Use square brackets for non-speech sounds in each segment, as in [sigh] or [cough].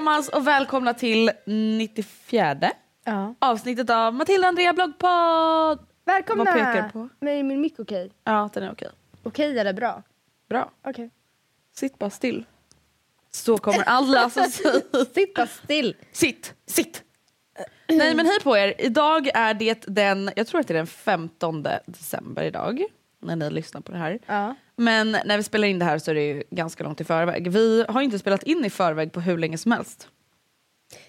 Allesammans och välkomna till 94 Ja. avsnittet av Matilda Andrea bloggpodd. Välkomna! Vad pekar du på? Men är min mick okej? Ja, den är okej. Okej eller bra? Bra. Okej. Sitt bara still. Så kommer alla säger [laughs] Sitt bara still. sitt, sitt. Nej men hej på er. Idag är det den, jag tror att det är den 15 december idag. När ni lyssnar på det här. Ja. Men när vi spelar in det här så är det ju ganska långt i förväg. Vi har inte spelat in i förväg på hur länge som helst.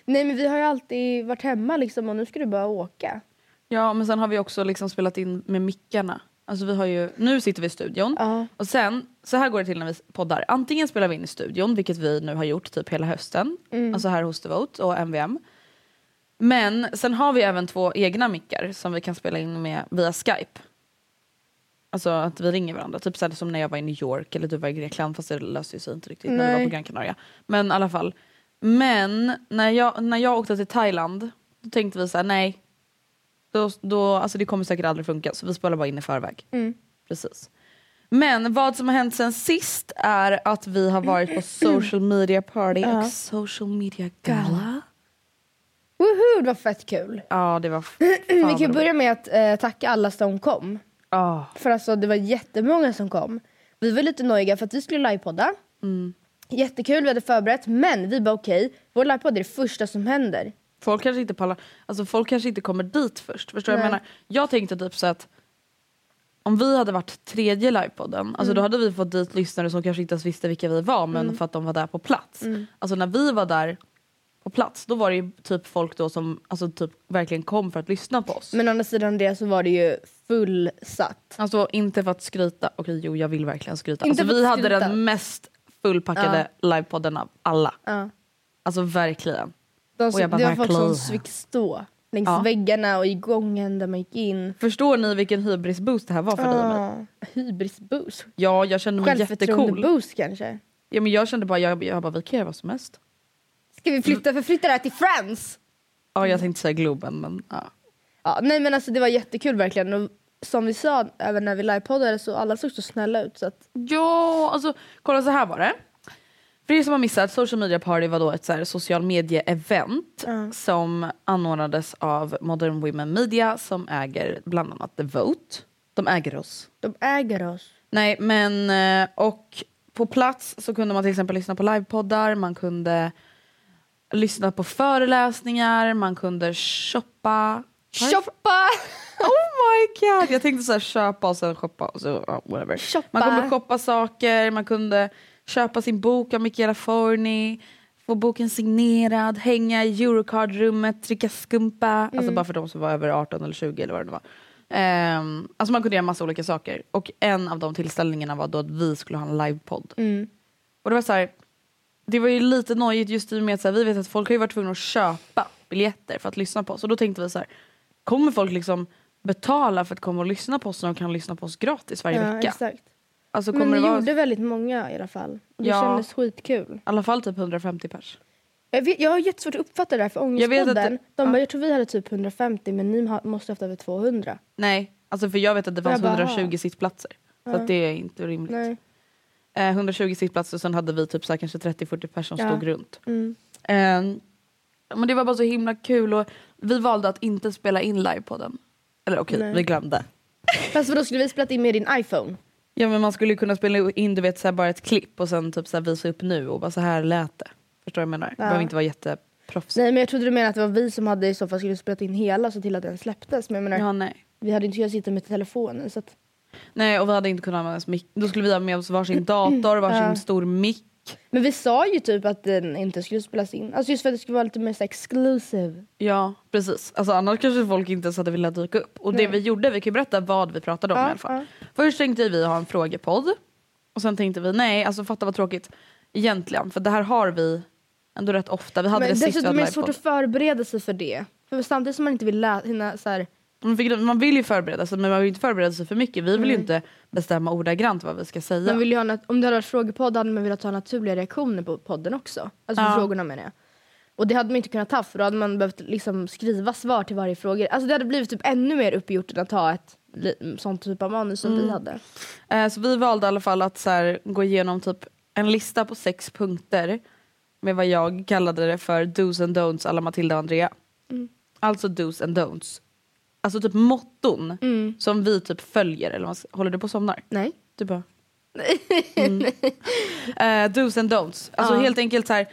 Nej men vi har ju alltid varit hemma liksom och nu ska du bara åka. Ja men sen har vi också liksom spelat in med mickarna. Alltså vi har ju, nu sitter vi i studion Ja. och sen, så här går det till när vi poddar. Antingen spelar vi in i studion, vilket vi nu har gjort typ hela hösten. Alltså här hos Devote och MVM. Men sen har vi även två egna mickar som vi kan spela in med via Skype. Alltså att vi ringer varandra, typ så som när jag var i New York eller du var i Grekland fast det löste sig inte riktigt när vi var Nej. på Gran Canaria. Men i alla fall. Men när jag, när jag åkte till Thailand då tänkte vi så här: nej. Då, då, alltså det kommer säkert aldrig funka så vi spelar bara in i förväg. Mm. Precis. Men vad som har hänt sen sist är att vi har varit på [clears throat] social media party och social media gala. Woho, det var fett kul. Ja det var [clears throat] Vi kan börja med att eh, tacka alla som kom. Ja. För alltså det var jättemånga som kom. Vi var lite nojiga för att vi skulle livepodda. Mm. Jättekul, vi hade förberett. Men vi bara okej, vår livepodd är det första som händer. Folk kanske inte pallar, alltså folk kanske inte kommer dit först. Förstår jag menar? Jag tänkte typ så att om vi hade varit tredje livepodden, alltså då hade vi fått dit lyssnare som kanske inte ens visste vilka vi var men för att de var där på plats. Alltså när vi var där på plats då var det ju typ folk då som alltså typ verkligen kom för att lyssna på oss. Men å andra sidan det så var det ju fullsatt. Alltså inte för att skryta, okej jo jag vill verkligen skryta. Inte Alltså, vi hade skryta. den mest fullpackade livepodden av alla. Ja. Alltså verkligen. De Och som, jag bara, det var folk som fick stå längs Ja. väggarna och i gången där man gick in. Förstår ni vilken hybrisboost det här var för dig och mig? Hybrisboost. Ja jag kände mig jättecool. Självförtroende-boost kanske. Ja, men jag kände bara, jag, jag bara vi kan göra vad som helst. Ska vi flytta, förflytta det här till Friends? Ja jag tänkte säga Globen men ja. Ja, nej men alltså det var jättekul verkligen. Och som vi sa även när vi livepoddade så alla såg så snälla ut. Så att, Ja, alltså kolla så här var det. För er som har missat, Social Media Party var då ett så här social medie-event som anordnades av Modern Women Media som äger bland annat The Vote. De äger oss. de äger oss. Nej men eh, och på plats så kunde man till exempel lyssna på livepoddar, man kunde lyssna på föreläsningar, man kunde shoppa. Shoppa! [laughs] Oh my god! Jag tänkte så här köpa och sen shoppa och så whatever. Shoppa. Man kunde shoppa saker, man kunde köpa sin bok av Michaela Forni, få boken signerad, hänga i Eurocard-rummet, dricka skumpa. Mm. Alltså bara för de som var över 18 eller 20 eller vad det var. Ehm, alltså man kunde göra massa olika saker. Och en av de tillställningarna var då att vi skulle ha en livepodd. Mm. Och det var så här, det var ju lite nojigt just i och med att så här, vi vet att folk har ju varit tvungna att köpa biljetter för att lyssna på oss. Och då tänkte vi så här, kommer folk liksom betala för att komma och lyssna på oss när de kan lyssna på oss gratis varje Ja, vecka? exakt. Alltså Men det det vara gjorde väldigt många i alla fall. Det Ja. kändes skitkul. i alla fall typ 150 pers? Jag, vet, jag har jättesvårt att uppfatta det här för Jag Ångestpodden. det- De ja. bara, jag tror vi hade typ 150 men ni måste haft över 200. Nej, alltså för jag vet att det fanns Jag bara, 120 sittplatser. Så att det är inte rimligt. Nej. Eh, 120 sittplatser och sen hade vi typ så här kanske 30-40 personer som Ja. stod runt. Mm. Eh, men det var bara så himla kul och vi valde att inte spela in live på den. Eller okej, Nej. vi glömde. Fast då skulle vi spelat in med din iPhone? Ja men man skulle ju kunna spela in du vet så här, bara ett klipp och sen typ så här, visa upp nu och bara så här lät det. Förstår du vad jag menar? Det behöver inte vara jätteproffsigt. Nej men jag trodde du menade att det var vi som hade i så fall skulle spelat in hela så till att den släpptes. Men jag menar, Ja, nej. vi hade inte kunnat sitta med telefonen så att, nej och vi hade inte kunnat använda ens mick. Då skulle vi ha med oss varsin dator, varsin Ja. stor mick. Men vi sa ju typ att den inte skulle spelas in. Alltså just för att det skulle vara lite mer så exclusive. Ja precis. Alltså annars kanske folk inte ens hade velat dyka upp. Och Nej. det vi gjorde, vi kan ju berätta vad vi pratade om Ja, i alla fall. Först tänkte vi ha en frågepodd. Och sen tänkte vi nej, alltså fatta vad tråkigt egentligen. För det här har vi ändå rätt ofta. Vi hade Men det sist vi hade är det svårt att förbereda sig för det. För samtidigt som man inte vill hinna så här, Man, fick, man vill ju förbereda sig men man vill inte förbereda sig för mycket. Vi vill ju inte bestämma ordagrant vad vi ska säga. man vill ju ha nat- om det hade varit frågepodd hade man velat ha naturliga reaktioner på podden också. Alltså på Ja. frågorna menar jag. Och det hade man inte kunnat ha för då hade man behövt liksom skriva svar till varje fråga. Alltså det hade blivit typ ännu mer uppgjort än att ha ett li- sånt typ av manus som vi hade. Eh, så vi valde i alla fall att så här, gå igenom typ en lista på sex punkter med vad jag kallade det för dos and don'ts alla Matilda och Andrea. Alltså dos and don'ts. Alltså typ motton som vi typ följer. Eller vad håller du på att somna? Nej. Du bara... Mm. [laughs] Eh, dos and don'ts. Alltså helt enkelt så här.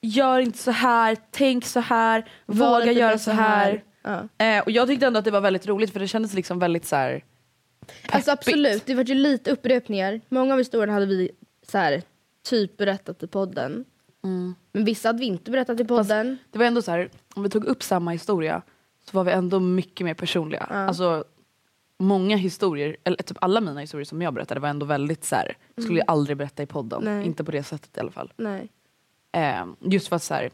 Gör inte så här, tänk så här, våga lite göra så här. Ja. Eh, och jag tyckte ändå att det var väldigt roligt för det kändes liksom väldigt så här. Alltså peppigt. absolut, det var ju lite upprepningar. Många av historierna hade vi så här, typ berättat i podden. Men vissa hade vi inte berättat i podden. Det var ändå så här, om vi tog upp samma historia så var vi ändå mycket mer personliga. Alltså många historier, eller typ alla mina historier som jag berättade var ändå väldigt så här, skulle jag aldrig berätta i podden. Nej. Inte på det sättet i alla fall. Nej. Eh, just för att så här,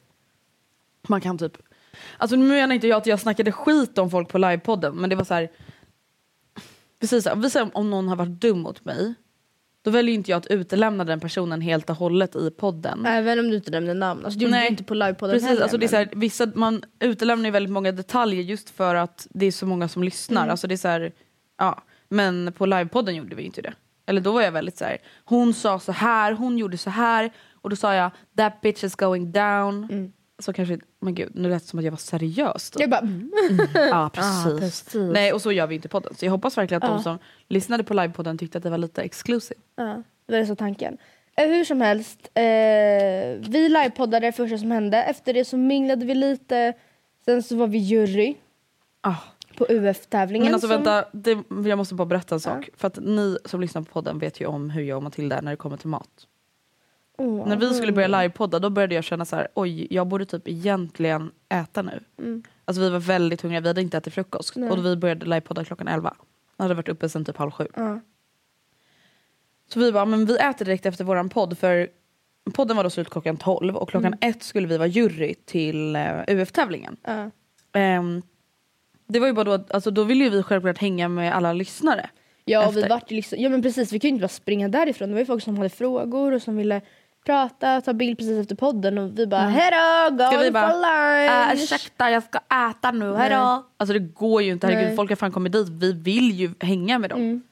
man kan typ, alltså nu menar inte jag att jag snackade skit om folk på livepodden men det var så här, precis vi säger om någon har varit dum mot mig då väljer inte jag att utelämna den personen helt och hållet i podden. Även om du inte nämnde namn. Alltså, gjorde Nej. du inte på livepodden Precis, heller. alltså det är så här, vissa, man utelämnar ju väldigt många detaljer just för att det är så många som lyssnar. Mm. Alltså det är så här, ja. Men på livepodden gjorde vi inte det. Eller då var jag väldigt så här, hon sa så här, hon gjorde så här. Och då sa jag, that bitch is going down. Så kanske, men gud, nu lät det som att jag var seriös. Då. Jag bara, mm. [laughs] Ja, precis. precis. Nej, och så gör vi inte podden. Så jag hoppas verkligen att Ja. de som lyssnade på livepodden tyckte att det var lite exclusive. ja, det var så tanken. Eh, hur som helst, eh, vi livepoddade det första som hände. Efter det så minglade vi lite. Sen så var vi jury Ah. på UF-tävlingen. Men alltså som- vänta, det, jag måste bara berätta en sak. För att ni som lyssnar på podden vet ju om hur jag och Matilda är när det kommer till mat. Åh. När vi skulle börja livepodda då började jag känna så här, oj jag borde typ egentligen äta nu. Alltså vi var väldigt hungriga, vi hade inte ätit frukost. Nej. Och vi började livepodda klockan 11. Jag hade varit uppe sen typ halv sju. Ja. Så vi bara, men vi äter direkt efter våran podd för podden var då slut klockan 12 och klockan ett skulle vi vara jury till eh, UF-tävlingen. Ja. Ehm, det var ju bara då, alltså då ville ju vi självklart hänga med alla lyssnare. Ja, vi vart ju liksom, ja men precis, vi kunde inte bara springa därifrån. Det var ju folk som hade frågor och som ville prata, ta bild precis efter podden och vi bara hejdå, Mm. Ska vi going bara, for lunch. ursäkta jag ska äta nu, hejdå. Alltså det går ju inte, herregud Nej. folk har fan kommit dit, vi vill ju hänga med dem. Mm.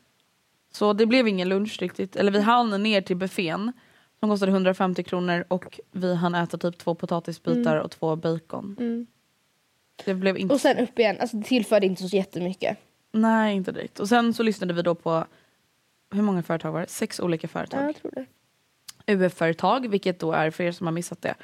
Så det blev ingen lunch riktigt, eller vi hann ner till buffén som kostade 150 kronor och vi hann äta typ två potatisbitar och två bacon. Mm. Det blev inte, Och sen upp igen, alltså det tillförde inte så jättemycket. nej inte direkt. Och sen så lyssnade vi då på, hur många företag var det? Sex olika Ja, företag. jag tror det. UF-företag, vilket då är, för er som har missat det,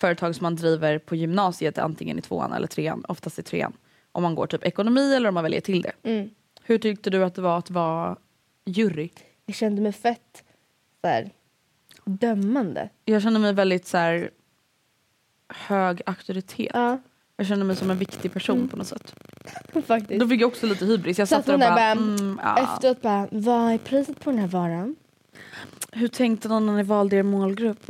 företag som man driver på gymnasiet antingen i tvåan eller trean, oftast i trean. Om man går typ ekonomi eller om man väljer till det. Mm. Hur tyckte du att det var att vara jury? Jag kände mig fett så här, dömande. Jag kände mig väldigt så här hög auktoritet. Ja, Jag kände mig som en viktig person på något sätt. [laughs] faktiskt. Då fick jag också lite hybris. Jag Satt satt där och bara, bara, mm, ja. Efteråt bara, vad är priset på den här varan? Hur tänkte någon när ni valde er målgrupp?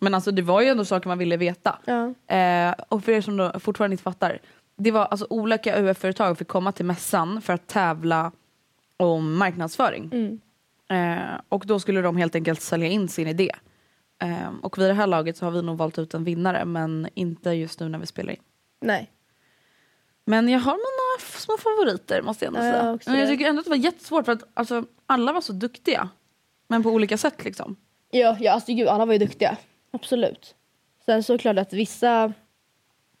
Men alltså det var ju ändå saker man ville veta. Ja. Eh, och för er som då fortfarande inte fattar. Det var alltså olika UF-företag fick komma till mässan för att tävla om marknadsföring. Mm. Eh, och då skulle de helt enkelt sälja in sin idé. Eh, och vid det här laget så har vi nog valt ut en vinnare men inte just nu när vi spelar in. Nej. Men jag har mina f- små favoriter måste jag ändå Ja, jag säga. har också Men jag tycker ändå att det var jättesvårt för att alltså, alla var så duktiga. Men på olika sätt liksom. Ja, ja alltså gud, alla var ju duktiga. Absolut. Sen så klart att vissa...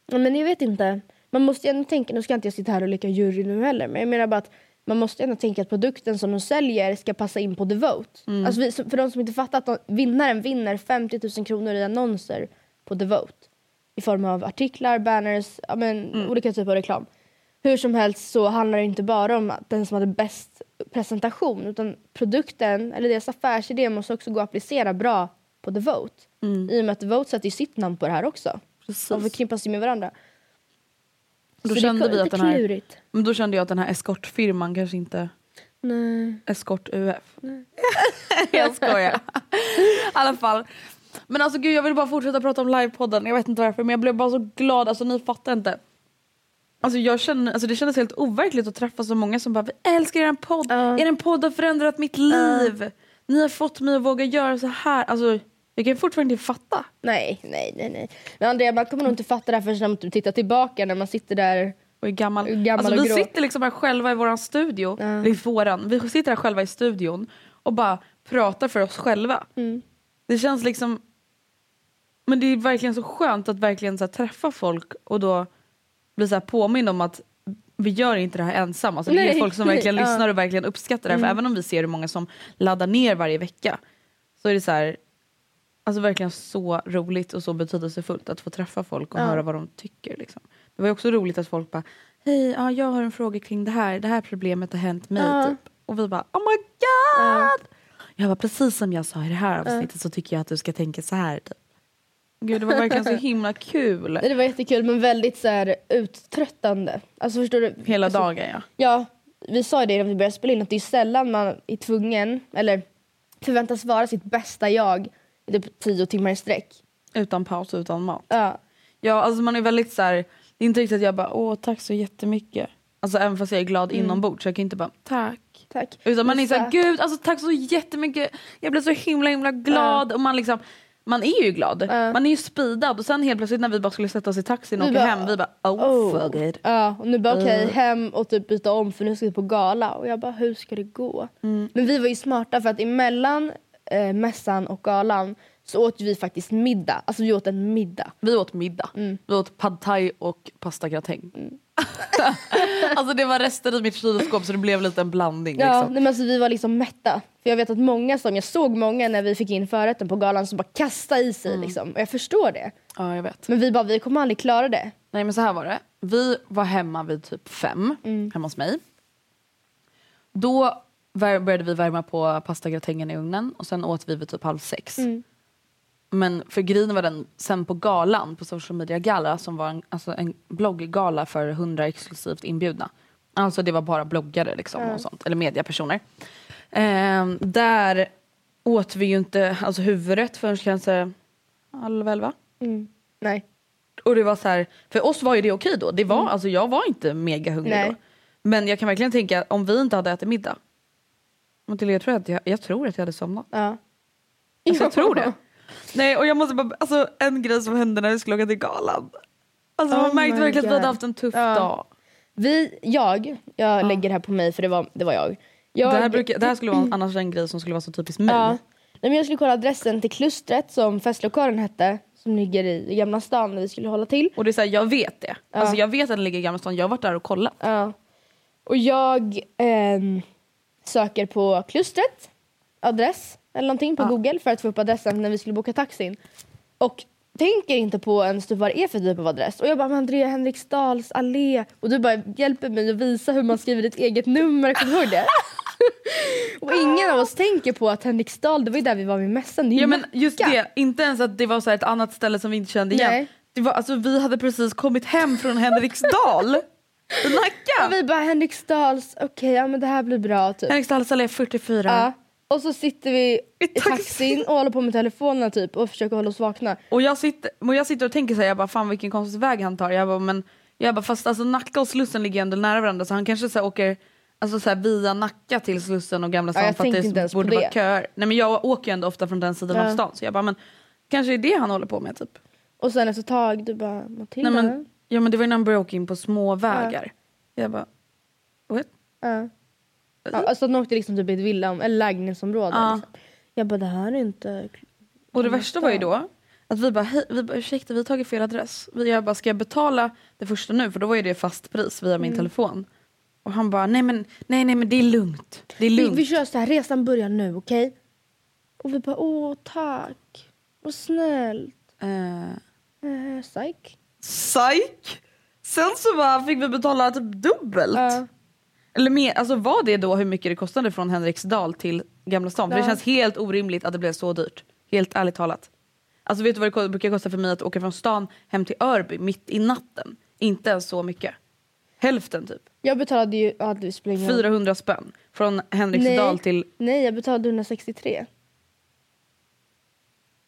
Men jag vet inte. Man måste ju ändå tänka, nu ska inte jag sitta här och leka jury nu heller, men jag menar bara att man måste ändå tänka att produkten som de säljer ska passa in på The Vote. Alltså vi, för de som inte fattar att de, vinnaren vinner 50 000 kronor i annonser på The Vote. I form av artiklar, banners, men, olika typer av reklam. Hur som helst så handlar det inte bara om att den som hade bäst presentation utan produkten eller deras affärsidé måste också gå att applicera bra på The Vote. I och med att The Vote sätter ju sitt namn på det här också. Precis. De förknippas ju med varandra. Då Så det kände är vi att den här, klurigt. men då kände jag att den här eskortfirman kanske inte Nej. Eskort UF. [laughs] jag skojar. I alla fall. Men alltså gud jag vill bara fortsätta prata om livepodden. Jag vet inte varför men jag blev bara så glad. Alltså ni fattar inte. Alltså, jag känner, alltså det kändes helt overkligt att träffa så många som bara vi älskar er podd. Ja. Er podd har förändrat mitt liv. Ni har fått mig att våga göra så här. Alltså, jag kan fortfarande inte fatta. Nej, nej, nej, nej. Men Andrea, man kommer nog inte fatta det här förrän man tittar tillbaka när man sitter där. Och är gammal. Gammal alltså, och vi grå. sitter liksom här själva i våran studio. Eller i våran. Vi sitter här själva i studion och bara pratar för oss själva. Mm. Det känns liksom... Men det är verkligen så skönt att verkligen så här, träffa folk och då bli så här påmind om att vi gör inte det här ensamma. Alltså, det är Nej, folk som nej, verkligen ja. Mm. lyssnar och verkligen uppskattar det här. För även om vi ser hur många som laddar ner varje vecka så är det så här, alltså verkligen så roligt och så betydelsefullt att få träffa folk och Ja. höra vad de tycker. Liksom. Det var också roligt att folk bara, hej, ja, jag har en fråga kring det här, det här problemet har hänt mig. Ja. Typ. Och vi bara, oh my god! Jag var precis som jag sa i det här avsnittet så tycker jag att du ska tänka så här. Typ. Gud, det var verkligen så [laughs] himla kul. Det var jättekul men väldigt så här, uttröttande. Alltså förstår du? Hela alltså, dagen ja. Ja, vi sa ju det när vi började spela in att det är sällan man är tvungen eller förväntas vara sitt bästa jag i typ tio timmar i sträck. Utan paus och utan mat. Ja. Ja, alltså man är väldigt så här, det är inte riktigt att jag bara, åh tack så jättemycket. Alltså även fast jag är glad inombords så jag kan inte bara, tack. Tack. Utan man är såhär, gud alltså tack så jättemycket. Jag blev så himla himla glad. Och man liksom, man är ju glad. Man är ju speedad och sen helt plötsligt när vi bara skulle sätta oss i taxin och Vi åka bara, hem, vi bara oh, Oh. fuck it. Ja, och nu bara okej, hem och typ byta om för nu ska vi på gala. Och jag bara, hur ska det gå? Mm. Men vi var ju smarta för att emellan eh, mässan och galan så åt vi faktiskt middag. Alltså vi åt en middag. Vi åt middag. Mm. Vi åt pad thai och pastagratäng. [laughs] alltså det var rester i mitt kylskåp så det blev lite en blandning. Ja, Liksom. nej, men alltså, vi var liksom mätta. För jag vet att många som, jag såg många när vi fick in förrätten på galan som bara kastade i sig Mm. liksom. Och jag förstår det. Ja jag vet. Men vi bara, vi kommer aldrig klara det. Nej men så här var det. Vi var hemma vid typ fem, hemma hos mig. Då började vi värma på pastagratängen i ugnen och sen åt vi vid typ halv sex. Men för grejen var den sen på galan, på social media gala som var en, alltså en blogggala för 100 exklusivt inbjudna. Alltså det var bara bloggare liksom och sånt, eller mediapersoner. Ehm, där åt vi ju inte alltså huvudrätt förrän kanske halv elva. Nej. Och det var så här, för oss var ju det okej då. Det var, alltså jag var inte mega hungrig Nej. då. Men jag kan verkligen tänka om vi inte hade ätit middag. Matilda, jag tror att jag, jag tror att jag hade somnat. Ja. Alltså, jag tror det. Nej och jag måste bara, alltså en grej som hände när vi skulle åka till galan. Alltså man Oh märkte my verkligen att vi hade haft en tuff Ja. dag. Vi, jag, jag lägger det här på mig för det var, det var jag. jag Det, här brukar, det här skulle vara [clears throat] annars en grej som skulle vara så typiskt mig. Ja. Nej, men jag skulle kolla adressen till klustret som festlokalen hette. Som ligger i Gamla stan där vi skulle hålla till. Och det är så här, jag vet det. Alltså jag vet att den ligger i Gamla stan, jag har varit där och kollat. Ja. Och jag ehm, söker på klustret, adress eller någonting på google för att få upp adressen när vi skulle boka taxin. Och tänker inte på ens typ vad det är för typ av adress. Och jag bara, men Andrea Henriksdals allé. Och du bara hjälper mig att visa hur man skriver ditt eget nummer. Kommer du ihåg det? [laughs] och ingen av oss tänker på att Henriksdal, det var ju där vi var vid mässan. Ja men just det, inte ens att det var så ett annat ställe som vi inte kände igen. Nej. Det var, alltså, vi hade precis kommit hem från Henriksdal. [laughs] Nacka. Och vi bara Henriksdals, okej ja men det här blir bra typ. Henriksdals allé 44. Ja. Och så sitter vi i taxin. och håller på med telefonerna typ och försöker hålla oss vakna. Och jag sitter, och jag sitter och tänker så här, jag bara fan vilken konstig väg han tar. Jag bara, men, jag bara fast alltså Nacka och Slussen ligger ändå nära varandra så han kanske så här, åker alltså, så här, via Nacka till Slussen och Gamla Ja, stan jag för att det borde det. vara köer. Nej men jag åker ju ändå ofta från den sidan Ja. av stan så jag bara men kanske är det han håller på med typ. Och sen efter ett tag du bara Matilda. Nej, men, ja men det var ju när han började åka in på små vägar. Jag bara what? Ja. Ja, alltså de åkte liksom typ i ett villa, eller lägenhetsområde. Ja. Liksom. Jag bara det här är inte... Och det värsta var ju då att vi bara, hej, vi bara ursäkta vi har tagit fel adress. Vi- Jag bara, ska jag betala det första nu? För då var ju det fast pris via Mm. min telefon. Och han bara, nej men, nej, nej men det är lugnt. Det är Vi, lugnt. vi kör så här, resan börjar nu okej? Och vi bara åh tack. Vad snällt. Eh, Eh, psyk. psyk! Sen så bara fick vi betala typ dubbelt. Ja. Eller mer, alltså var det då hur mycket det kostade från Henriksdal till Gamla stan? För det Ja. känns helt orimligt att det blev så dyrt. Helt ärligt talat. Alltså vet du vad det brukar kosta för mig att åka från stan hem till Örby mitt i natten? Inte ens så mycket. Hälften typ. Jag betalade ju, ja roll. 400 spänn. Från Henriksdal Nej. till... Nej jag betalade 163.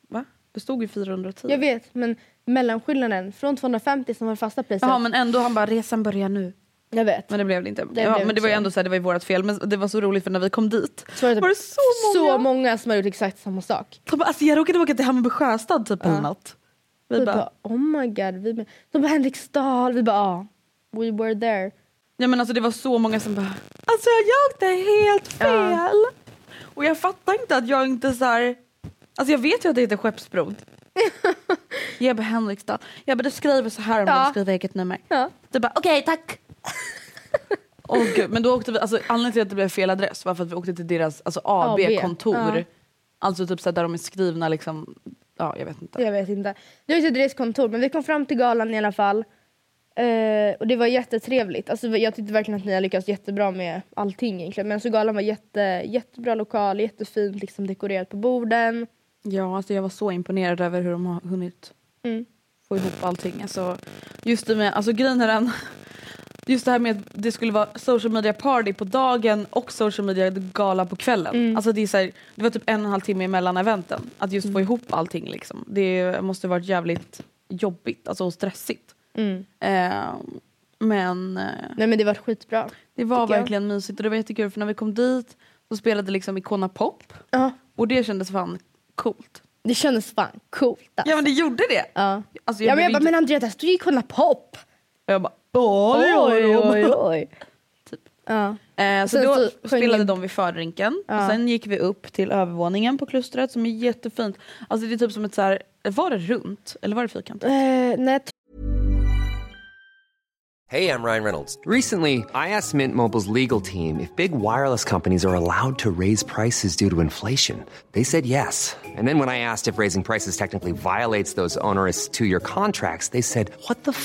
Va? Det stod ju 410. Jag vet men mellanskillnaden från 250 som var fasta priset. Jaha men ändå han bara resan börjar nu. Jag vet. Men det blev det inte. Det ja, blev men det var ju ändå så här, det var ju vårt fel. Men det var så roligt för när vi kom dit Så var det, var det typ så många. så många som har gjort exakt samma sak. De bara, alltså jag råkade åka till Hammarby sjöstad typ eller något. Vi Vi bara, bara oh my god. Vi bara, de bara Henriksdal. Vi bara ja. We were there. ja men alltså det var så många som bara, alltså jag åkte helt fel. Och jag fattar inte att jag inte så här, alltså jag vet ju att det heter Skeppsbron. [laughs] jag bara Henriksdal. Jag bara du skriver så här om Ja. du skriver eget nummer. Ja. Du bara okej tack. [laughs] Åh gud, men då åkte vi, alltså anledningen till att det blev fel adress var för att vi åkte till deras alltså, AB-kontor. AB, ja. Alltså typ så där de är skrivna liksom, ja jag vet inte. Jag vet inte. Det var ju deras kontor men vi kom fram till galan i alla fall. Eh, och det var jättetrevligt. Alltså, jag tyckte verkligen att ni har lyckats jättebra med allting egentligen. Men så galan var jätte, jättebra lokal, jättefint liksom dekorerat på borden. Ja, alltså jag var så imponerad över hur de har hunnit Mm. få ihop allting. Alltså, just det med, alltså grejen är den, just det här med att det skulle vara social media party på dagen och social media gala på kvällen. Mm. Alltså det, är så här, det var typ en och en halv timme emellan eventen. Att just Mm. få ihop allting liksom. Det måste varit jävligt jobbigt, alltså och stressigt. Mm. Eh, men eh, Nej men det var skitbra. det var Tycker jag. verkligen mysigt och det var jättekul för när vi kom dit så spelade liksom Icona Pop Ja. och det kändes fan coolt. Det kändes fan coolt alltså. Ja men det gjorde det! Ja. Alltså, ja, men jag bara, inte- men Andrea där står ju Icona Pop! Jag bara oj oj oj. oj. [laughs] Typ. Ja. Eh, så Sen då så spelade ni- de vid fördrinken Ja. och sen gick vi upp till övervåningen på klustret som är jättefint. Alltså det är typ som ett så här, var det runt eller var det fyrkantigt? Eh, nej, Hey, I'm Ryan Reynolds. Recently, I asked Mint Mobile's legal team if big wireless companies are allowed to raise prices due to inflation. They said yes. And then when I asked if raising prices technically violates those onerous two year contracts, they said, What the f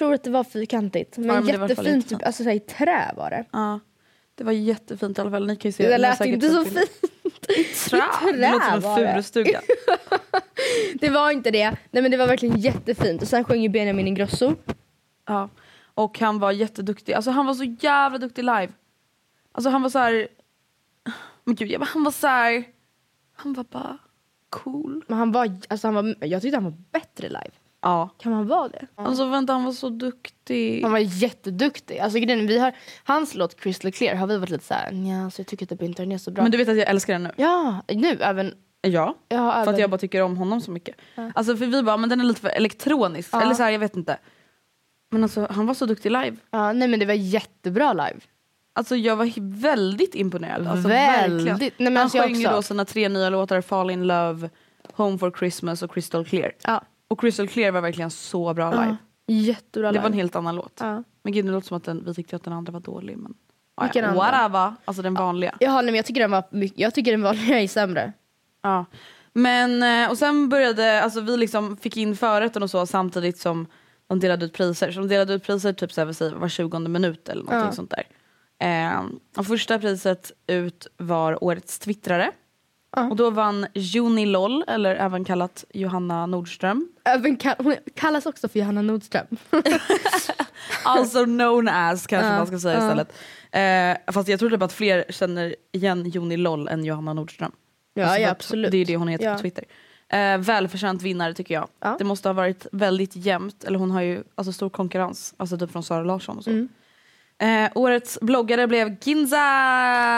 Tror att det var fyrkantigt. Men, Ja, men jättefint, typ, alltså så här, i trä var det. Ja, det var jättefint i alla fall. Ni kan ju se. Det lät inte så bilder. fint. Trä. Det låter som en det. furustuga. [laughs] det var inte det. Nej men det var verkligen jättefint. Och sen sjöng ju Benjamin Ingrosso. Ja. Och han var jätteduktig. Alltså han var så jävla duktig live. Alltså han var så här. Men gud, jag- han var så här. Han var bara cool. Men han var, alltså han var, jag tyckte han var bättre live. Ja. Kan man vara det? Alltså vänta, han var så duktig. Han var jätteduktig. Alltså, grejen, vi har, hans låt Crystal Clear har vi varit lite såhär, nja, så jag tycker typ inte den är så bra. Men du vet att jag älskar den nu? Ja, nu även. Ja. Ja, För även. att jag bara tycker om honom så mycket. Alltså för vi bara, men den är lite för elektronisk. Ja. Eller så här, jag vet inte. Men alltså han var så duktig live. Ja, nej men det var jättebra live. Alltså jag var väldigt imponerad. Alltså, Väldigt. verkligen. Nej, men han alltså, sjöng ju då sina tre nya låtar Fall in Love, Home for Christmas och Crystal Clear. Ja. Och Crystal Clear var verkligen så bra live. Jättebra Det live. var en helt annan låt. Men gud det låter som att den, vi tyckte att den andra var dålig. Men, ja, Vilken ja, andra? whatever. Alltså den vanliga. Jaha, nej, men jag tycker den var jag tycker den vanliga är sämre. Ja. Men eh, och sen började, alltså vi liksom fick in förrätten och så samtidigt som de delade ut priser. Så de delade ut priser typ så här, var 20 minut eller någonting Ja. sånt där. Eh, och första priset ut var årets twittrare. Och då vann Juni Loll, eller även kallat Johanna Nordström. Även kall, hon kallas också för Johanna Nordström. [laughs] Also known as kanske man ska säga istället. Eh, fast jag tror typ att fler känner igen Joni Loll än Johanna Nordström. Ja, Alltså, ja absolut. Det är det hon heter ja. på Twitter. Eh, välförtjänt vinnare tycker jag. Ja. Det måste ha varit väldigt jämnt. Eller hon har ju alltså, stor konkurrens. Alltså typ från Sara Larsson och så. Mm. Eh, årets bloggare blev Ginza!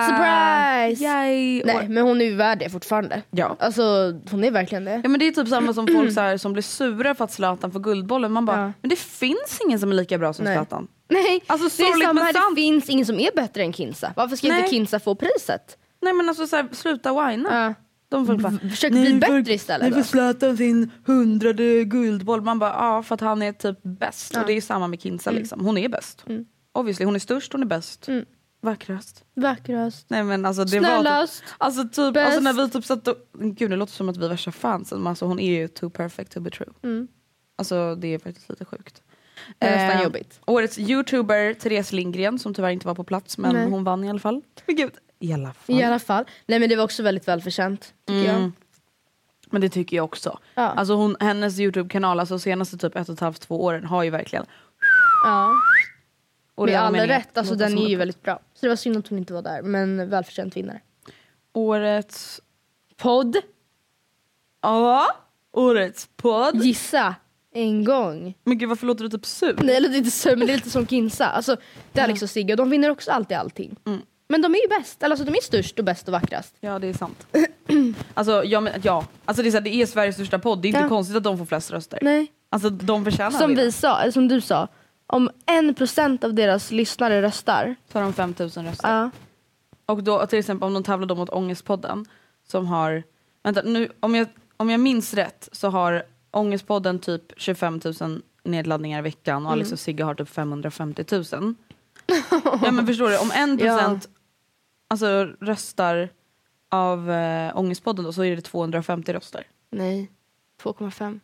Surprise! Yay! Nej, men hon är ju värd det fortfarande. Ja. Alltså hon är verkligen det. Ja men det är typ samma som folk [clears throat] så här, som blir sura för att Zlatan får Guldbollen. Man bara, Ja. men det finns ingen som är lika bra som Nej. Zlatan. Nej, Alltså, det är samma här, sant. det finns ingen som är bättre än Kinsa. Varför ska Nej. inte Kinsa få priset? Nej men alltså så här, sluta whina. Ja. De folk bara, Försök bli bättre istället Nu får. Zlatan sin hundrade guldboll. Man bara, ja för att han är typ bäst. Och det är samma med Kinsa Mm. liksom. Hon är bäst. Obviously, hon är störst, hon är bäst. Vackrast. Vackrast. Nej men alltså det var Snällast. typ, alltså typ, Bäst. alltså när vi typ satt och, gud det låter som att vi är värsta fansen men alltså hon är ju too perfect to be true. Alltså det är faktiskt lite sjukt. Mm. Det är nästan Eh, jobbigt. Årets youtuber Therese Lindgren som tyvärr inte var på plats men Nej. hon vann i alla fall. Men gud, i alla fall. I alla fall. Nej men det var också väldigt välförtjänt. Tycker jag. Mm. Men det tycker jag också. Ja. Alltså hon, hennes Youtube-kanal, alltså senaste typ ett och ett halvt, två åren har ju verkligen Ja. Och Med är all rätt, alltså den är ju väldigt bra. Så det var synd att hon inte var där, men välförtjänt vinnare. Årets... Podd. Ja, årets podd. Gissa. En gång. Men gud varför låter du typ sur? Nej det är inte så, men det är lite som Kinsa. Alltså, det är Alex och Sigge de vinner också alltid allting. Mm. Men de är ju bäst, eller alltså de är störst och bäst och vackrast. Ja det är sant. [clears throat] alltså, ja, men, ja. alltså det, är så här, det är Sveriges största podd, det är inte Ja. konstigt att de får flest röster. Nej. Alltså de förtjänar Som det. vi sa, eller som du sa. Om en procent av deras lyssnare röstar. Har de 5000 röster. Ja. Och då till exempel om de tävlar då mot Ångestpodden som har, vänta nu om jag, om jag minns rätt så har Ångestpodden typ 25 000 nedladdningar i veckan och Alex Mm. och Sigge har typ 550 000. ja men förstår du, om en [laughs] procent alltså, röstar av äh, Ångestpodden då, så är det 250 röster. Nej. 2,5.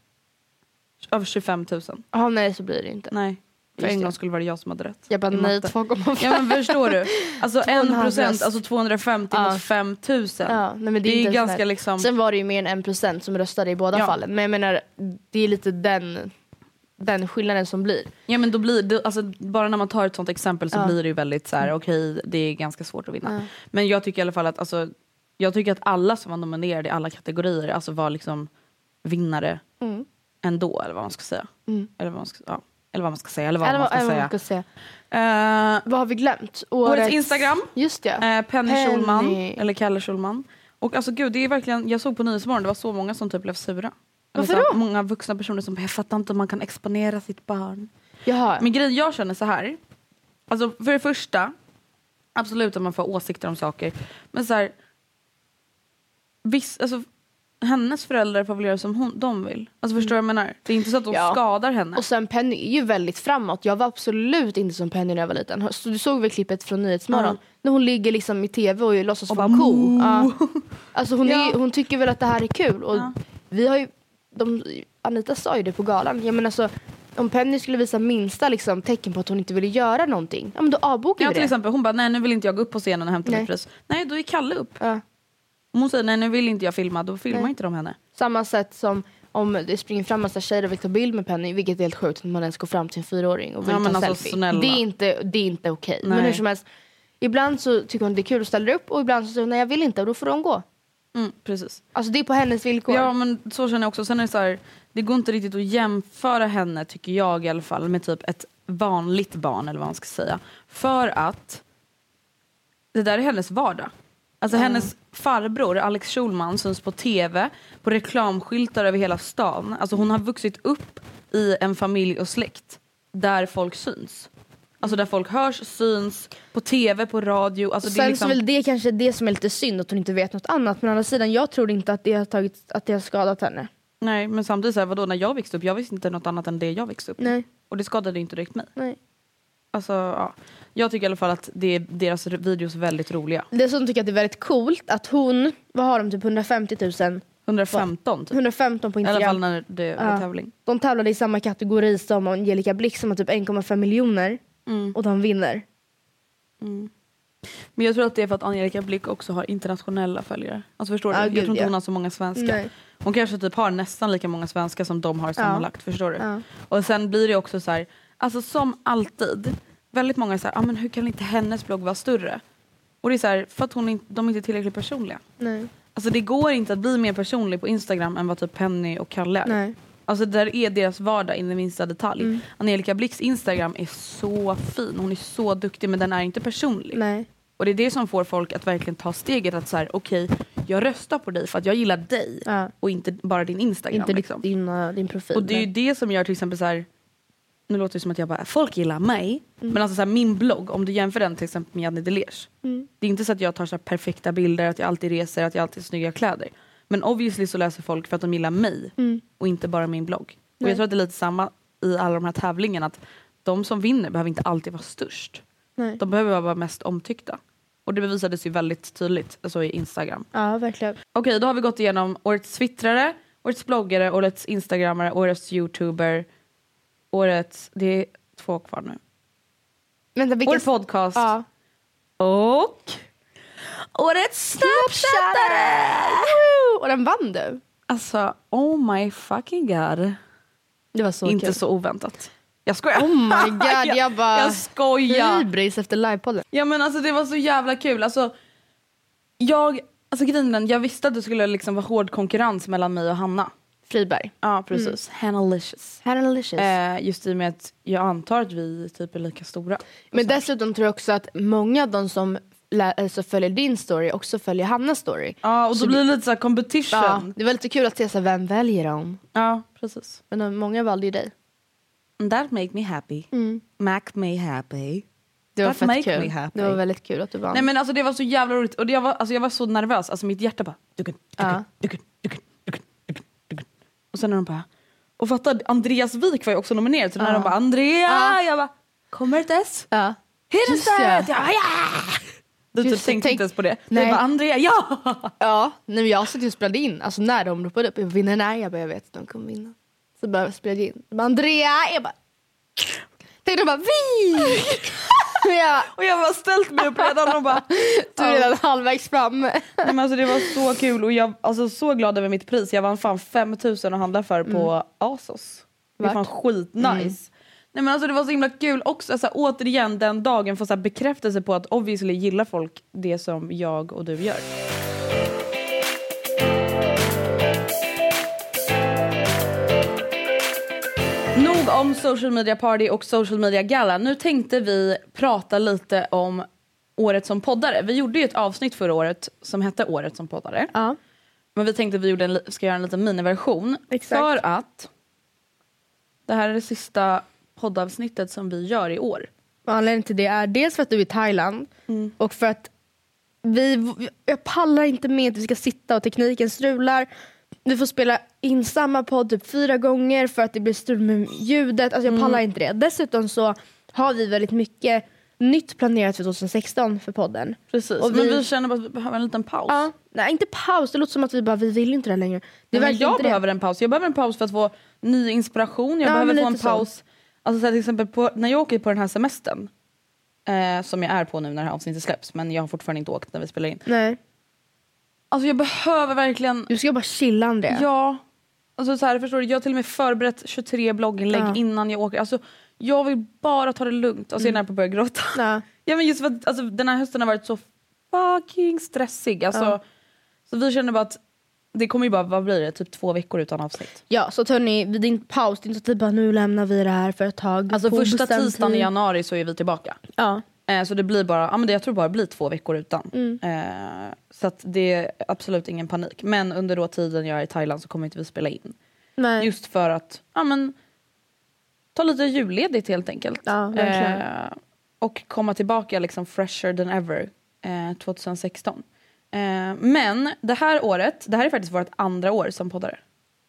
Av 25 000. Ja nej så blir det inte. Nej, för Just en det. gång skulle vara jag som hade rätt. Jag bara i nej matte. 2,5. Ja men förstår du? Alltså en 2,5 procent, alltså 250 Ja. mot 5000. Ja, nej, men det är, det är inte ganska här- liksom... Sen var det ju mer än en procent som röstade i båda Ja. fallen. Men jag menar, det är lite den, den skillnaden som blir. Ja men då blir det, alltså, bara när man tar ett sånt exempel så Ja. blir det ju väldigt så här: okej det är ganska svårt att vinna. Men jag tycker i alla fall att, alltså, jag tycker att alla som var nominerade i alla kategorier alltså var liksom vinnare Mm. ändå eller vad man ska säga. Eller, vad man ska, ja. Eller vad man ska säga eller vad Eller man ska eller vad säga. man ska säga. Eh, Vad har vi glömt? årets Instagram, Just det. eh, Penny, Penny. Schulman, eller Kalle Schulman. Och alltså gud det är verkligen, jag såg på Nyhetsmorgon det var så många som typ blev sura. Varför här, då? Många vuxna personer som bara, jag fattar inte om man kan exponera sitt barn. Jaha. Men grejen jag känner så här. Alltså för det första, absolut att man får åsikter om saker. Men så här. Viss, alltså, hennes föräldrar får väl göra som hon, de vill. Alltså förstår du vad jag menar? Det är inte så att de Ja. skadar henne. Och sen Penny är ju väldigt framåt. Jag var absolut inte som Penny när jag var liten. Så du såg väl klippet från Nyhetsmorgon? När hon ligger liksom i tv och låtsas vara ko. Ja. [laughs] Alltså hon, Ja. är, hon tycker väl att det här är kul. Och Ja. vi har ju, de, Anita sa ju det på galan. Ja, men alltså, om Penny skulle visa minsta liksom, tecken på att hon inte ville göra någonting. Ja men då avbokar Ja, vi till det. exempel, hon bara, nej nu vill inte jag gå upp på scenen och hämta Nej. mitt pris. Nej, då är Kalle upp. Om hon säger, nej nu vill inte jag filma, då filmar Nej. inte de henne. Samma sätt som om det springer fram massa tjejer och vill ta bild med Penny, vilket är helt sjukt att man ens går fram till en fyraåring och vill Ja, men ta alltså, selfie. snälla. Det är inte, det är inte okej. Men Nej. hur som helst, ibland så tycker hon det är kul och ställer upp och ibland så säger hon nej jag vill inte och då får hon gå. Mm, precis. Alltså det är på hennes villkor. Ja men så känner jag också. Sen är det så här, det går inte riktigt att jämföra henne tycker jag i alla fall med typ ett vanligt barn eller vad man ska säga. För att det där är hennes vardag. Alltså hennes farbror Alex Schulman syns på tv, på reklamskyltar över hela stan. Alltså hon har vuxit upp i en familj och släkt där folk syns. Alltså där folk hörs, syns, på tv, på radio. Alltså det Sen är liksom... så väl det kanske det som är lite synd att hon inte vet något annat. Men å andra sidan jag tror inte att det har, tagit, att det har skadat henne. Nej men samtidigt så här, vadå när jag växte upp, jag visste inte något annat än det jag växte upp med. Nej. Och det skadade inte direkt mig. Nej. Alltså, ja. Jag tycker i alla fall att det är deras videos väldigt roliga. Dessutom tycker jag att det är väldigt coolt att hon, vad har de, typ 150 000? 115 typ. 115 på I alla Instagram. fall när det var Ja. tävling. De tävlade i samma kategori som Angelica Blix som har typ 1,5 miljoner. Mm. Och de vinner. Men jag tror att det är för att Angelica Blick också har internationella följare. Alltså förstår Ja, du? gud, jag tror inte ja. hon har så många svenska. Nej. Hon kanske typ har nästan lika många svenska som de har sammanlagt. Förstår du? Ja. Och sen blir det också så här, alltså som alltid, väldigt många är så här, ah, men hur kan inte hennes blogg vara större? Och det är så här, för att hon inte, de är inte tillräckligt personliga. Nej. Alltså det går inte att bli mer personlig på Instagram än vad typ Penny och Kalle är. Nej. Alltså där är deras vardag in i minsta detalj. Mm. Angelica Blix Instagram är så fin, hon är så duktig men den är inte personlig. Nej. Och det är det som får folk att verkligen ta steget att så här, okej, jag röstar på dig för att jag gillar dig Ja. och inte bara din Instagram. Inte liksom. din, uh, din profil. Och det är ju det som gör till exempel så här. Nu låter det som att jag bara, folk gillar mig. Men alltså så här, min blogg, om du jämför den till exempel med Janne Delers. Det är inte så att jag tar så här perfekta bilder, att jag alltid reser, att jag alltid har snygga kläder. Men obviously så läser folk för att de gillar mig och inte bara min blogg. Och Nej. jag tror att det är lite samma i alla de här tävlingarna. Att de som vinner behöver inte alltid vara störst. Nej. De behöver vara mest omtyckta. Och det bevisades ju väldigt tydligt alltså i Instagram. Ja, verkligen. Okej, då har vi gått igenom årets twittrare, årets bloggare, årets instagrammare, årets youtuber, årets... Det är två kvar nu. Vänta, vilken... Årets podcast Ja. och årets snapchattare! Och den vann du. Alltså, oh my fucking god. Det var så Inte kul. så oväntat. Jag skojar. Oh my [laughs] god, jag bara... jag skojar. Hybris efter livepodden. Ja men alltså det var så jävla kul. Alltså, jag, alltså grejen jag visste att det skulle liksom vara hård konkurrens mellan mig och Hanna. Friberg. Ja precis. Hannalicious. Hannalicious. Eh, just i och med att jag antar att vi typ är lika stora. Men dessutom tror jag också att många av de som alltså, följer din story också följer Hannas story. Ja och då Så blir det- lite så här competition. Ja, Ja, det var lite kul att se så här, vem väljer dem. precis. Men de, många valde ju dig. And that make me happy. Make me happy. Det var That fett kul. me happy. Det var väldigt kul att du vann. Nej men alltså det var så jävla roligt och det, jag, var, alltså, jag var så nervös, alltså mitt hjärta bara duken, duken, Ja. duken, duken, duken, duken, duken. Och sen när de bara, och fatta Andreas Wik var ju också nominerad så när de bara Andrea, Ja. jag bara kommer ett S? ja. Jag bara, ja! Du typ tänkte tänk- inte ens på det. Nej. Du bara Andrea, ja! Ja, nej, men jag satt ju och spelade in. Alltså när de ropade upp, jag vinner nej, jag bara, jag vet att de kommer vinna. Så bara spelade jag in. Jag bara, Andrea, jag bara... Tänkte de bara, vi! [laughs] Jag, Och jag var ställt mig upp redan och bara du är redan halvvägs framme. Nej, men alltså det var så kul och jag alltså så glad över mitt pris. Jag vann fan 5000 att handla för på Asos. Det är Vart? fan skitnice. Nej men alltså det var så himla kul också, alltså, återigen den dagen få så bekräftelse på att obviously gillar folk det som jag och du gör. Om social media party och social media gala. Nu tänkte vi prata lite om året som poddare. Vi gjorde ju ett avsnitt förra året som hette året som poddare. Ja. Men vi tänkte att vi gjorde en, ska göra en liten miniversion. Exakt. För att det här är det sista poddavsnittet som vi gör i år. Och anledningen till det är dels för att du är i Thailand och för att vi, jag pallar inte med att vi ska sitta och tekniken strular. Vi får spela in samma podd typ fyra gånger för att det blir strul med ljudet. Alltså jag pallar inte det. Dessutom så har vi väldigt mycket nytt planerat för 2016 för podden. Precis. Och Men vi- vi känner bara att vi behöver en liten paus. Ja, nej, inte paus, det låter som att vi bara vi vill inte det längre. Det Nej, jag behöver en paus. Jag behöver en paus för att få ny inspiration. Jag Ja, behöver få en så. paus. Alltså så här, till exempel på, när jag åker på den här semestern. Eh, som jag är på nu när det här avsnittet släpps. Men jag har fortfarande inte åkt när vi spelar in. det. Nej. Alltså jag behöver verkligen, Du ska bara chilla Andrea. ja. Alltså så här, förstår du, jag har till och med förberett 23 blogginlägg Ja. innan jag åker. Alltså jag vill bara ta det lugnt. Alltså jag är nära på att börja gråta. Ja. [laughs] Ja men just för att alltså, den här hösten har varit så fucking stressig. Alltså, Ja. Så vi känner bara att det kommer ju bara, vad blir det, typ två veckor utan avsnitt. Ja, så hörni, vid din paus, det är inte så att bara nu lämnar vi det här för ett tag. Alltså första tisdagen i januari så är vi tillbaka. Ja. Eh, så det blir bara, ja men det, jag tror bara det blir två veckor utan. Mm. Eh, så det är absolut ingen panik. Men under då tiden jag är i Thailand så kommer inte vi spela in. Nej. Just för att, ja men ta lite julledigt helt enkelt. Ja. Eh, och komma tillbaka liksom fresher than ever eh, 2016. Eh, men det här året, det här är faktiskt vårt andra år som poddare.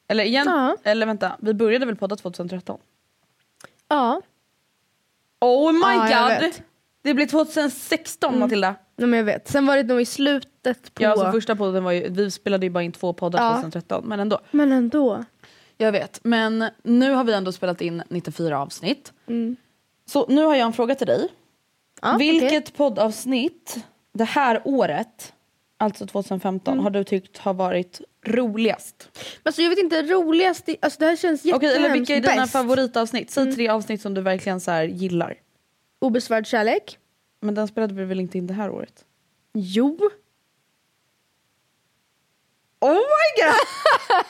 Eller igen, Ja. eller vänta, vi började väl podda 2013? Ja. Oh my Ja, god! Det blir 2016 Mm. Matilda. Nej, men jag vet. Sen var det nog i slutet på... Ja, alltså första podden var ju, vi spelade ju bara in två poddar Ja. 2013 men ändå. Men ändå. Jag vet, men nu har vi ändå spelat in 94 avsnitt. Mm. Så nu har jag en fråga till dig. Ja, Vilket okej. poddavsnitt det här året, alltså 2015, Mm. har du tyckt har varit roligast? Alltså jag vet inte, roligast... Alltså det här känns Okej, jättehemskt. eller vilka är dina Bäst. favoritavsnitt? Säg tre avsnitt som du verkligen så här gillar. Obesvarad kärlek. Men den spelade vi väl inte in det här året? Jo. Oh my god!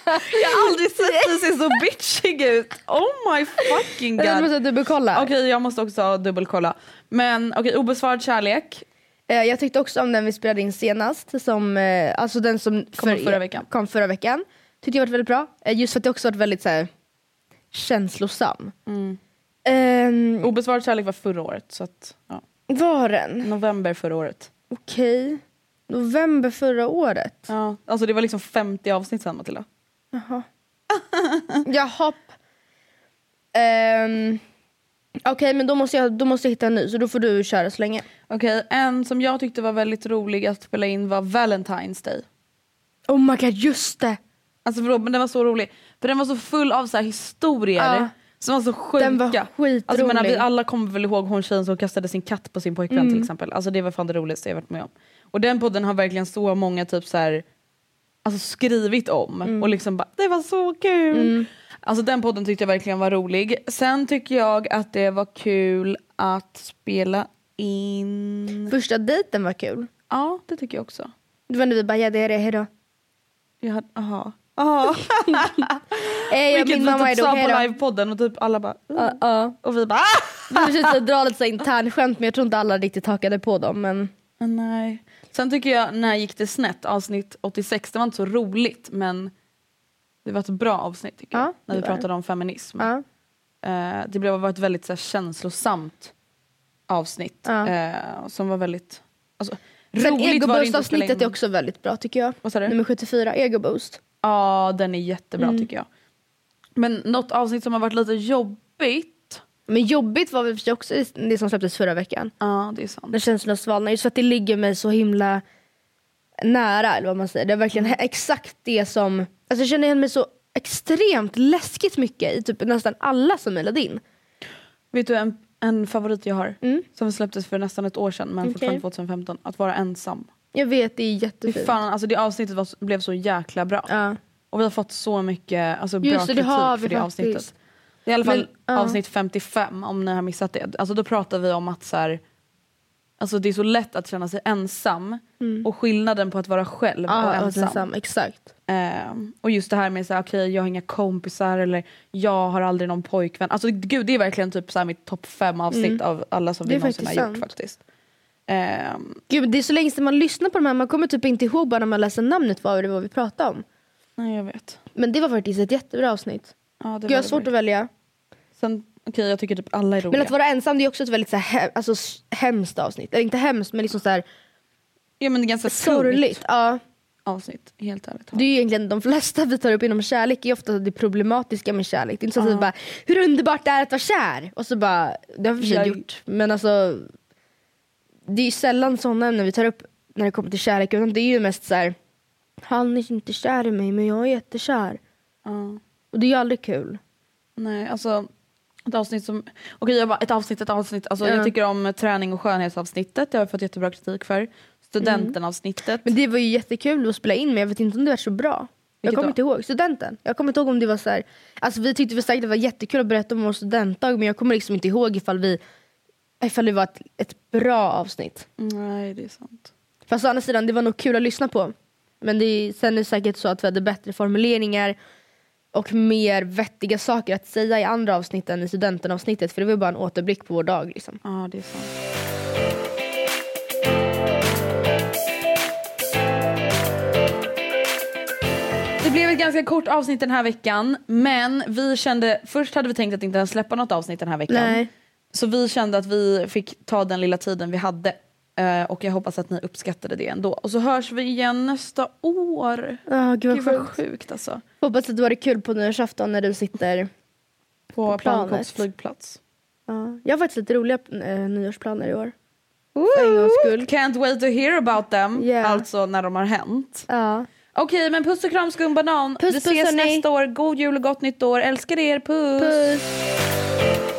[laughs] jag har aldrig sett dig se så bitchig ut. Oh my fucking god. Jag måste dubbelkolla. Okej, jag måste också dubbelkolla. Men okej, obesvarad kärlek. Eh, Jag tyckte också om den vi spelade in senast, som, eh, alltså den som Kom förra veckan. kom förra veckan. Tyckte jag var väldigt bra, Eh, just för att det också varit väldigt så här, känslosam. Mm. Ehm, Obesvarad kärlek var förra året. Så att, ja. var den? November förra året. Okej. November förra året. Ja, alltså det var liksom 50 avsnitt sen Matilda. Jaha. [laughs] Um, Okej men då måste, jag, då måste jag hitta en ny så då får du köra så länge. Okej, en som jag tyckte var väldigt rolig att spela in var Valentine's Day. Oh my god just det! Alltså förlåt men den var så rolig. För den var så full av så här historier Ja. Som var så sjuka. Den var skitrolig. Alltså, menar, vi alla kommer väl ihåg hon tjejen som kastade sin katt på sin pojkvän Mm. till exempel. Alltså det var fan det roligaste jag varit med om. Och den podden har verkligen så många typ så här, alltså skrivit om Mm. och liksom bara det var så kul. Alltså den podden tyckte jag verkligen var rolig. Sen tycker jag att det var kul att spela in... Första dejten var kul. Ja det tycker jag också. Då var när vi bara ja det är det, hejdå. Jag Aha. [laughs] Ey, Vilket vi mamma typ sa på livepodden och typ alla bara Ja, ja. och vi bara [laughs] ah! Vi försökte dra lite internskämt men jag tror inte alla riktigt hakade på dem. Men... Ah, Nej. Sen tycker jag när gick det snett avsnitt 86 det var inte så roligt men det var ett bra avsnitt tycker Ja, jag. När vi pratade om feminism. Ja. Eh, det blev ett väldigt så här, känslosamt avsnitt Ja. eh, som var väldigt alltså, Sen roligt spela egoboost-avsnittet är också väldigt bra tycker jag. Vad sa du? Nummer 74, egoboost. Ja den är jättebra Mm. tycker jag. Men något avsnitt som har varit lite jobbigt. Men jobbigt var väl också det som släpptes förra veckan. Ja det är sant. När känslorna svalnar. Just för att det ligger mig så himla nära eller vad man säger. Det är verkligen Mm. exakt det som, alltså jag känner igen mig så extremt läskigt mycket i typ nästan alla som mejlade in. Vet du en, en favorit jag har? Mm. Som släpptes för nästan ett år sedan men Okej. fortfarande 2015. Att vara ensam. Jag vet, det är jättefint. fan, alltså det avsnittet var, blev så jäkla bra. Ja. Och vi har fått så mycket alltså, bra Just det, det kritik har vi för det faktiskt. avsnittet. Det är i alla fall Men, ja. avsnitt 55 om ni har missat det. Alltså då pratar vi om att så här, alltså, det är så lätt att känna sig ensam och skillnaden på att vara själv och Mm. Ja, ensam. ensam. Exakt. Ehm, och just det här med att okej jag har inga kompisar eller jag har aldrig någon pojkvän. Alltså gud det är verkligen typ så här mitt topp fem avsnitt av alla som Mm. Vi någonsin har faktiskt gjort sant. faktiskt. Ehm, Gud, det är så länge sedan man lyssnar på de här, man kommer typ inte ihåg bara när man läser namnet vad det var vi pratade om. nej jag vet. Men det var faktiskt ett jättebra avsnitt. Ja, det Gud, jag har svårt att välja. Sen, okej jag tycker typ alla är roliga. Men att vara ensam det är också ett väldigt så här, he- alltså, hemskt avsnitt. Eller inte hemskt men liksom så här, ja, men det är ganska sorgligt. Ja. avsnitt, helt ärligt. Det är ju egentligen de flesta vi tar upp inom kärlek är ofta det problematiska med kärlek. Det är inte så att vi bara, hur underbart det är att vara kär. Och så bara, det har vi för sig Jag- gjort. Men alltså, det är ju sällan sådana ämnen vi tar upp när det kommer till kärlek. Utan det är ju mest så här, han är inte kär i mig men jag är jättekär. Ja. Och det är ju aldrig kul. Nej, alltså ett avsnitt som... Okej, jag bara, ett avsnitt, ett avsnitt. Alltså, Ja. Jag tycker om träning och skönhetsavsnittet. Det har jag fått jättebra kritik för. Studentenavsnittet. Men det var ju jättekul att spela in men jag vet inte om det var så bra. Jag Vilket kommer då? inte ihåg. Studenten. Jag kommer inte ihåg om det var så här. Alltså vi tyckte vi säkert det var jättekul att berätta om vår studentdag men jag kommer liksom inte ihåg ifall vi ifall det var ett, ett bra avsnitt. Nej det är sant. Fast å andra sidan det var nog kul att lyssna på. Men det är, sen är det säkert så att vi hade bättre formuleringar och mer vettiga saker att säga i andra avsnitt än i studentenavsnittet för det var bara en återblick på vår dag. Liksom. Ja det är sant. Det blev ett ganska kort avsnitt den här veckan men vi kände, först hade vi tänkt att inte ens släppa något avsnitt den här veckan. Nej. Så vi kände att vi fick ta den lilla tiden vi hade eh, och jag hoppas att ni uppskattade det ändå. Och så hörs vi igen nästa år. Ja, gud Gud vad sjukt. sjukt alltså. Hoppas att du har det kul på nyårsafton när du sitter På, planet. Bangkoks flygplats. Ja, jag har faktiskt lite roliga äh, nyårsplaner i år. För. Can't wait to hear about them. Yeah. Alltså när de har hänt. Ja. Okej men puss och kram skumbanan. Puss, Vi puss, ses hörni. nästa år. God jul och gott nytt år. Älskar er. Puss. Puss.